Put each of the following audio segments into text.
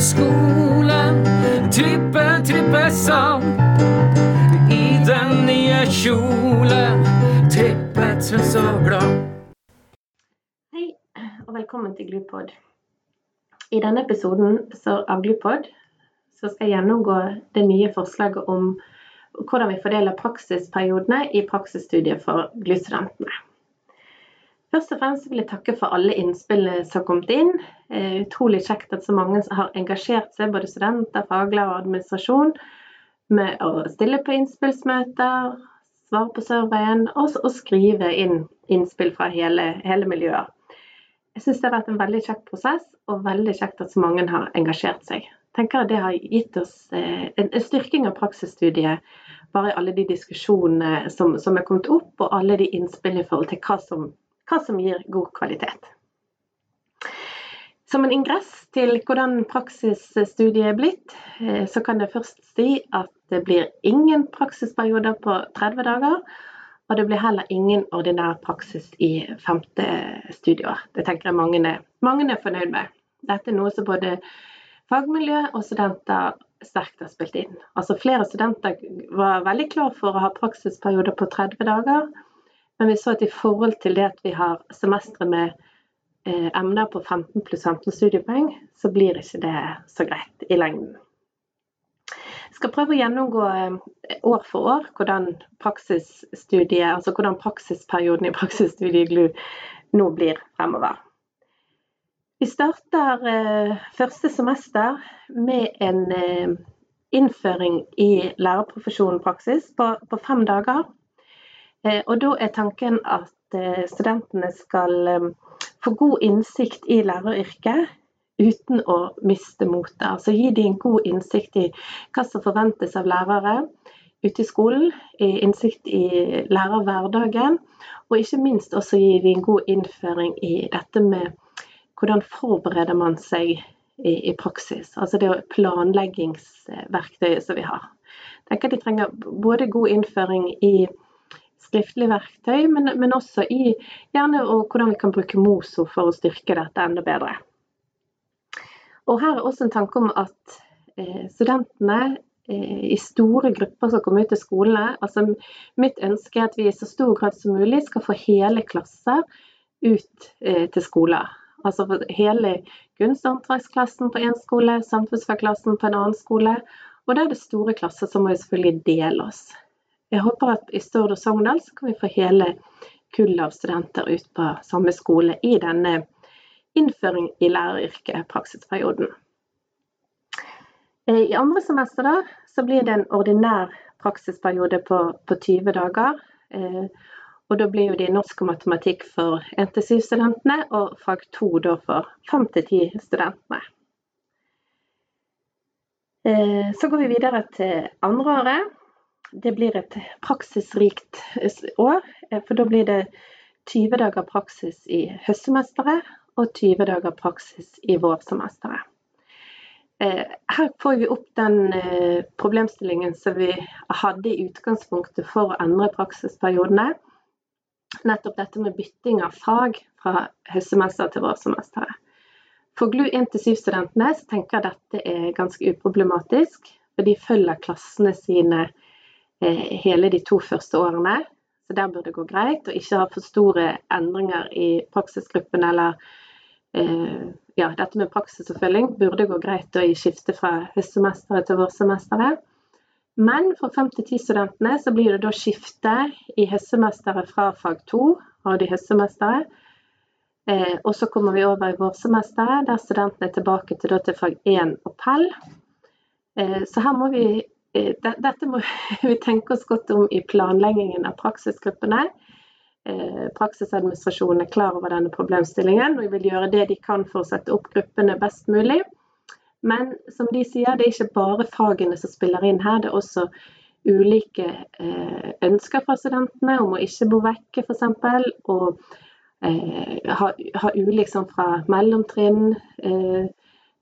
skolen. Trippe, trippe sang. I den nye kjolen. Trippet så glad. Hei, og velkommen til Glupod. I denne episoden av Glupod så skal jeg gjennomgå det nye forslaget om hvordan vi fordeler praksisperiodene i praksisstudiet for glustudentene. Først og fremst vil jeg takke for alle innspillene som har kommet inn. Eh, utrolig kjekt at så mange har engasjert seg, både studenter, faglærer og administrasjon, med å stille på innspillsmøter, svare på surveyen og, og skrive inn innspill fra hele, hele miljøet. Jeg syns det har vært en veldig kjekk prosess, og veldig kjekt at så mange har engasjert seg. Tenker Det har gitt oss eh, en, en styrking av praksisstudiet bare i alle de diskusjonene som, som er kommet opp, og alle de innspillene i forhold til hva som hva som gir god kvalitet. Som en ingress til hvordan praksisstudiet er blitt, eh, så kan jeg først si at det blir ingen praksisperioder på 30 dager. Og det blir heller ingen ordinær praksis i femte studieår. Det tenker jeg mange er, mange er fornøyd med. Dette er noe som både fagmiljø og studenter sterkt har spilt inn. Altså Flere studenter var veldig klar for å ha praksisperioder på 30 dager. Men vi så at i forhold til det at vi har semestre med eh, emner på 15 pluss 15 studiepoeng, så blir ikke det så greit i lengden. Jeg skal prøve å gjennomgå eh, år for år hvordan altså hvordan praksisperioden i praksisstudiet GLU nå blir fremover. Vi starter eh, første semester med en eh, innføring i lærerprofesjonen praksis på, på fem dager. Eh, og da er tanken at eh, studentene skal eh, få god innsikt i læreryrket uten å miste motet. Altså gi dem en god innsikt i hva som forventes av lærere ute i skolen, innsikt i lærerhverdagen, og ikke minst også gi dem en god innføring i dette med hvordan forbereder man seg i, i praksis. Altså det planleggingsverktøyet som vi har. Jeg tenker De trenger både god innføring i skriftlig verktøy, men, men også i gjerne hvordan vi kan bruke MOSO for å styrke dette enda bedre. Og Her er også en tanke om at eh, studentene eh, i store grupper som kommer ut til skolene. Altså, mitt ønske er at vi i så stor grad som mulig skal få hele klasser ut eh, til skoler. Altså hele kunst- og håndverksklassen på én skole, samfunnsfagklassen på en annen skole. Og der er det store klasser, så må vi selvfølgelig dele oss. Jeg håper at i Stord og Sogndal så kan vi få hele kullet av studenter ut på samme skole i denne innføring i læreryrket, praksisperioden. Eh, I andre semester da, så blir det en ordinær praksisperiode på, på 20 dager. Eh, og da blir det norsk og matematikk for 1-7-studentene og fag 2 da for 5-10 studentene. Eh, så går vi videre til andre året det blir et praksisrikt år. Eh, for da blir det 20 dager praksis i høstsemesteret og 20 dager praksis i vårsemesteret. Eh, her får vi opp den eh, problemstillingen som vi hadde i utgangspunktet for å endre praksisperiodene. Nettopp dette med bytting av fag fra høstsemester til vårsemesteret. For GLU 1-7-studentene tenker jeg dette er ganske uproblematisk. For de følger klassene sine Eh, hele de to første årene. Så der burde det gå greit, og ikke ha for store endringer i praksisgruppen eller eh, ja, dette med praksisoppfølging burde gå greit å skifte fra høstsemesteret til vårsemesteret. Men for 5-10-studentene så blir det da skifte i høstsemesteret fra fag 2 av de høstsemesteret. Eh, og så kommer vi over i vårsemesteret, der studentene er tilbake til, til fag 1 og PEL. Eh, så her må vi Eh, dette må vi tenke oss godt om i planleggingen av praksisgruppene. Eh, praksisadministrasjonen er klar over denne problemstillingen og vil gjøre det de kan for å sette opp gruppene best mulig. Men som de sier, det er ikke bare fagene som spiller inn her. Det er også ulike eh, ønsker fra studentene om å ikke bo vekke, f.eks. Og ha, ha ulik sånn fra mellomtrinn,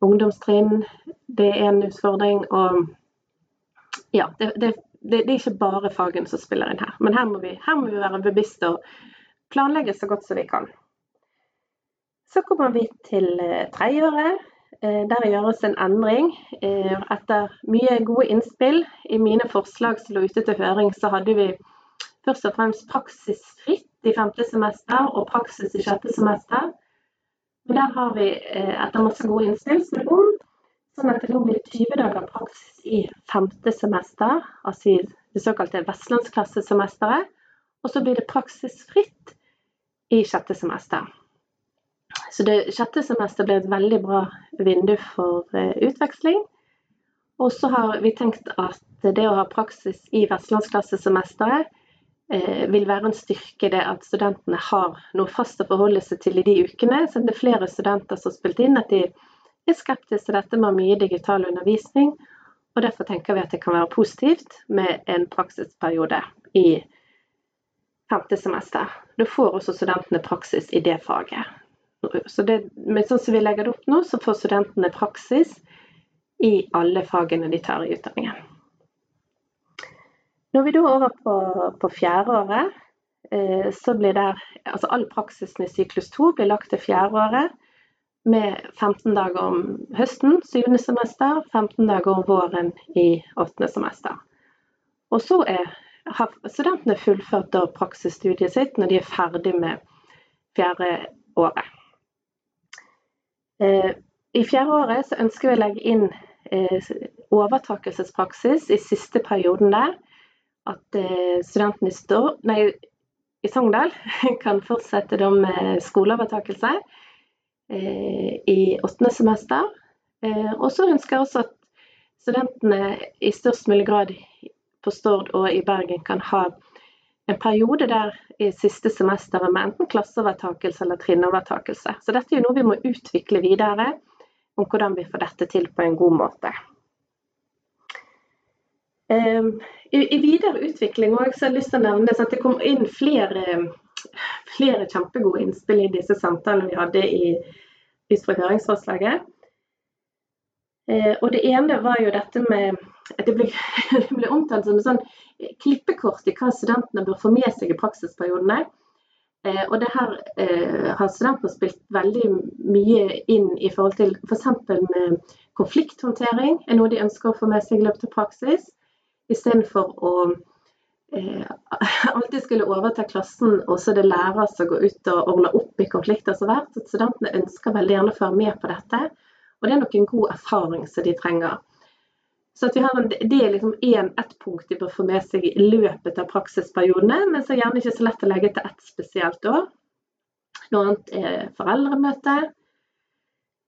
ungdomstrinn. Det er en utfordring. og ja, det, det, det, er ikke bare fagene som spiller inn her. Men her må vi, her må vi være bevisste og planlegge så godt som vi kan. Så kommer vi til eh, tredjeåret. eh, der det gjøres en endring. Eh, etter mye gode innspill i mine forslag som lå ute til høring, så hadde vi først og fremst praksisfritt i femte semester og praksis i sjette semester. Men der har vi etter masse gode innspill snudd om, sånn at det nå blir 20 dager praksis i femte semester, altså det såkalte vestlandsklassesemesteret. Og så blir det praksisfritt i sjette semester. Så det sjette semester blir et veldig bra vindu for uh, utveksling. Og så har vi tenkt at det å ha praksis i vestlandsklassesemesteret eh, vil være en styrke det at studentene har noe fast å forholde seg til i de ukene. Så det er flere studenter som har spilt inn at de er skeptisk til dette med mye digital undervisning. Og derfor tenker vi at det kan være positivt med en praksisperiode i femte semester. Da får også studentene praksis i det faget. Så det, men sånn som vi legger det opp nå, så får studentene praksis i alle fagene de tar i utdanningen. Når vi da er over på, på fjerdeåret, eh, så blir der Altså all praksisen i syklus 2 blir lagt til fjerdeåret med 15 dager om høsten, syvende semester, 15 dager om våren i åttende semester. Og så er, har studentene fullført praksisstudiet sitt når de er ferdig med fjerde året. Eh, I fjerde året så ønsker vi å legge inn eh, overtakelsespraksis i siste perioden der. At eh, studentene i, Stå, i Sogndal kan fortsette med skoleovertakelse i åttende semester. Og så ønsker jeg også at studentene i størst mulig grad på Stord og i Bergen kan ha en periode der i siste semester med enten klasseovertakelse eller trinnovertakelse. Så dette er jo noe vi må utvikle videre, om hvordan vi får dette til på en god måte. Ehm, I, videre utvikling også, så har jeg lyst til å nevne at det kom inn flere, flere kjempegode innspill i disse samtalene vi hadde i, ut fra høringsforslaget. Eh, og det ene var jo dette med at det ble, det ble omtalt som et sånn klippekort i hva studentene bør få med seg i praksisperiodene. Eh, og det her eh, har studentene spilt veldig mye inn i forhold til f.eks. For med konflikthåndtering, er noe de ønsker å få med seg i løpet av praksis. Istedenfor å alltid skulle overta klassen, og så er det lærer som går ut og ordner opp i konflikter som hvert. At studentene ønsker veldig gjerne å være med på dette. Og det er nok en god erfaring som de trenger. Så en, Det er liksom en, ett punkt de bør få med seg i løpet av praksisperiodene, men så er gjerne ikke så lett å legge til ett spesielt år. Noe annet er foreldremøte,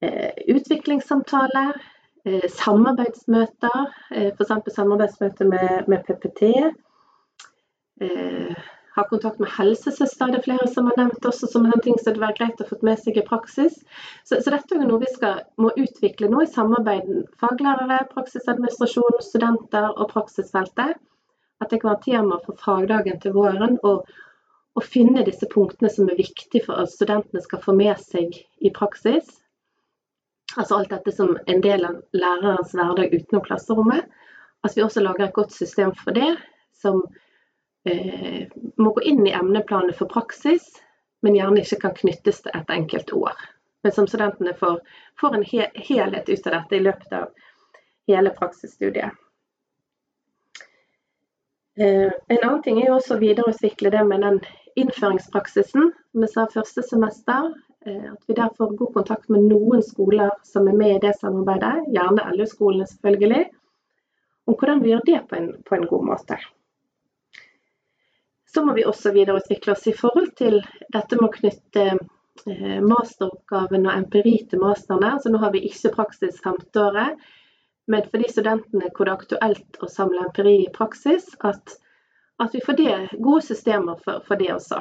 eh, utviklingssamtaler, eh, samarbeidsmøter, eh, f.eks. samarbeidsmøte med, med PPT ha kontakt med helsesøster, det er flere som har nevnt også som en ting som det være greit å få med seg i praksis. Så, så dette er noe vi skal, må utvikle nå i samarbeid med faglærere, praksisadministrasjon, studenter og praksisfeltet. At det kan være tema for fagdagen til våren. å finne disse punktene som er viktige for at studentene skal få med seg i praksis. Altså alt dette som en del av lærerens hverdag utenom klasserommet. At vi også lager et godt system for det, som eh, må gå inn i emneplanet for praksis, men gjerne ikke kan knyttes til et enkelt år. Men som studentene får, får en he helhet ut av dette i løpet av hele praksisstudiet. Eh, en annen ting er jo også å videreutvikle det med den innføringspraksisen som jeg sa første semester. Eh, at vi der får god kontakt med noen skoler som er med i det samarbeidet, gjerne LU-skolene selvfølgelig, om hvordan vi gjør det på en, på en god måte. Så må vi også videreutvikle oss i forhold til dette med å knytte eh, masteroppgaven og empiri til masterne. Så nå har vi ikke praksis femteåret, men for de studentene hvor det er aktuelt å samle empiri i praksis, at, at vi får det, gode systemer for, for det også.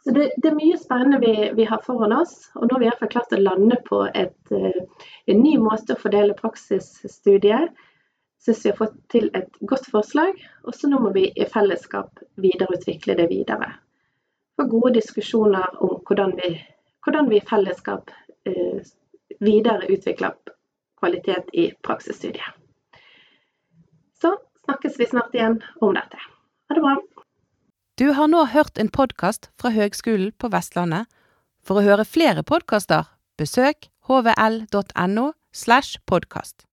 Så det, det, er mye spennende vi, vi, har foran oss. Og nå har vi i hvert fall klart å lande på et, eh, en ny måte å fordele praksisstudiet syns vi har fått til et godt forslag, og så nå må vi i fellesskap videreutvikle det videre. For gode diskusjoner om hvordan vi, hvordan vi i fellesskap eh, videreutvikler kvalitet i praksisstudiet. Så snakkes vi snart igjen om dette. Ha det bra. Du har nå hørt en podkast fra Høgskolen på Vestlandet. For å høre flere podkaster, besøk hvl.no slash podkast.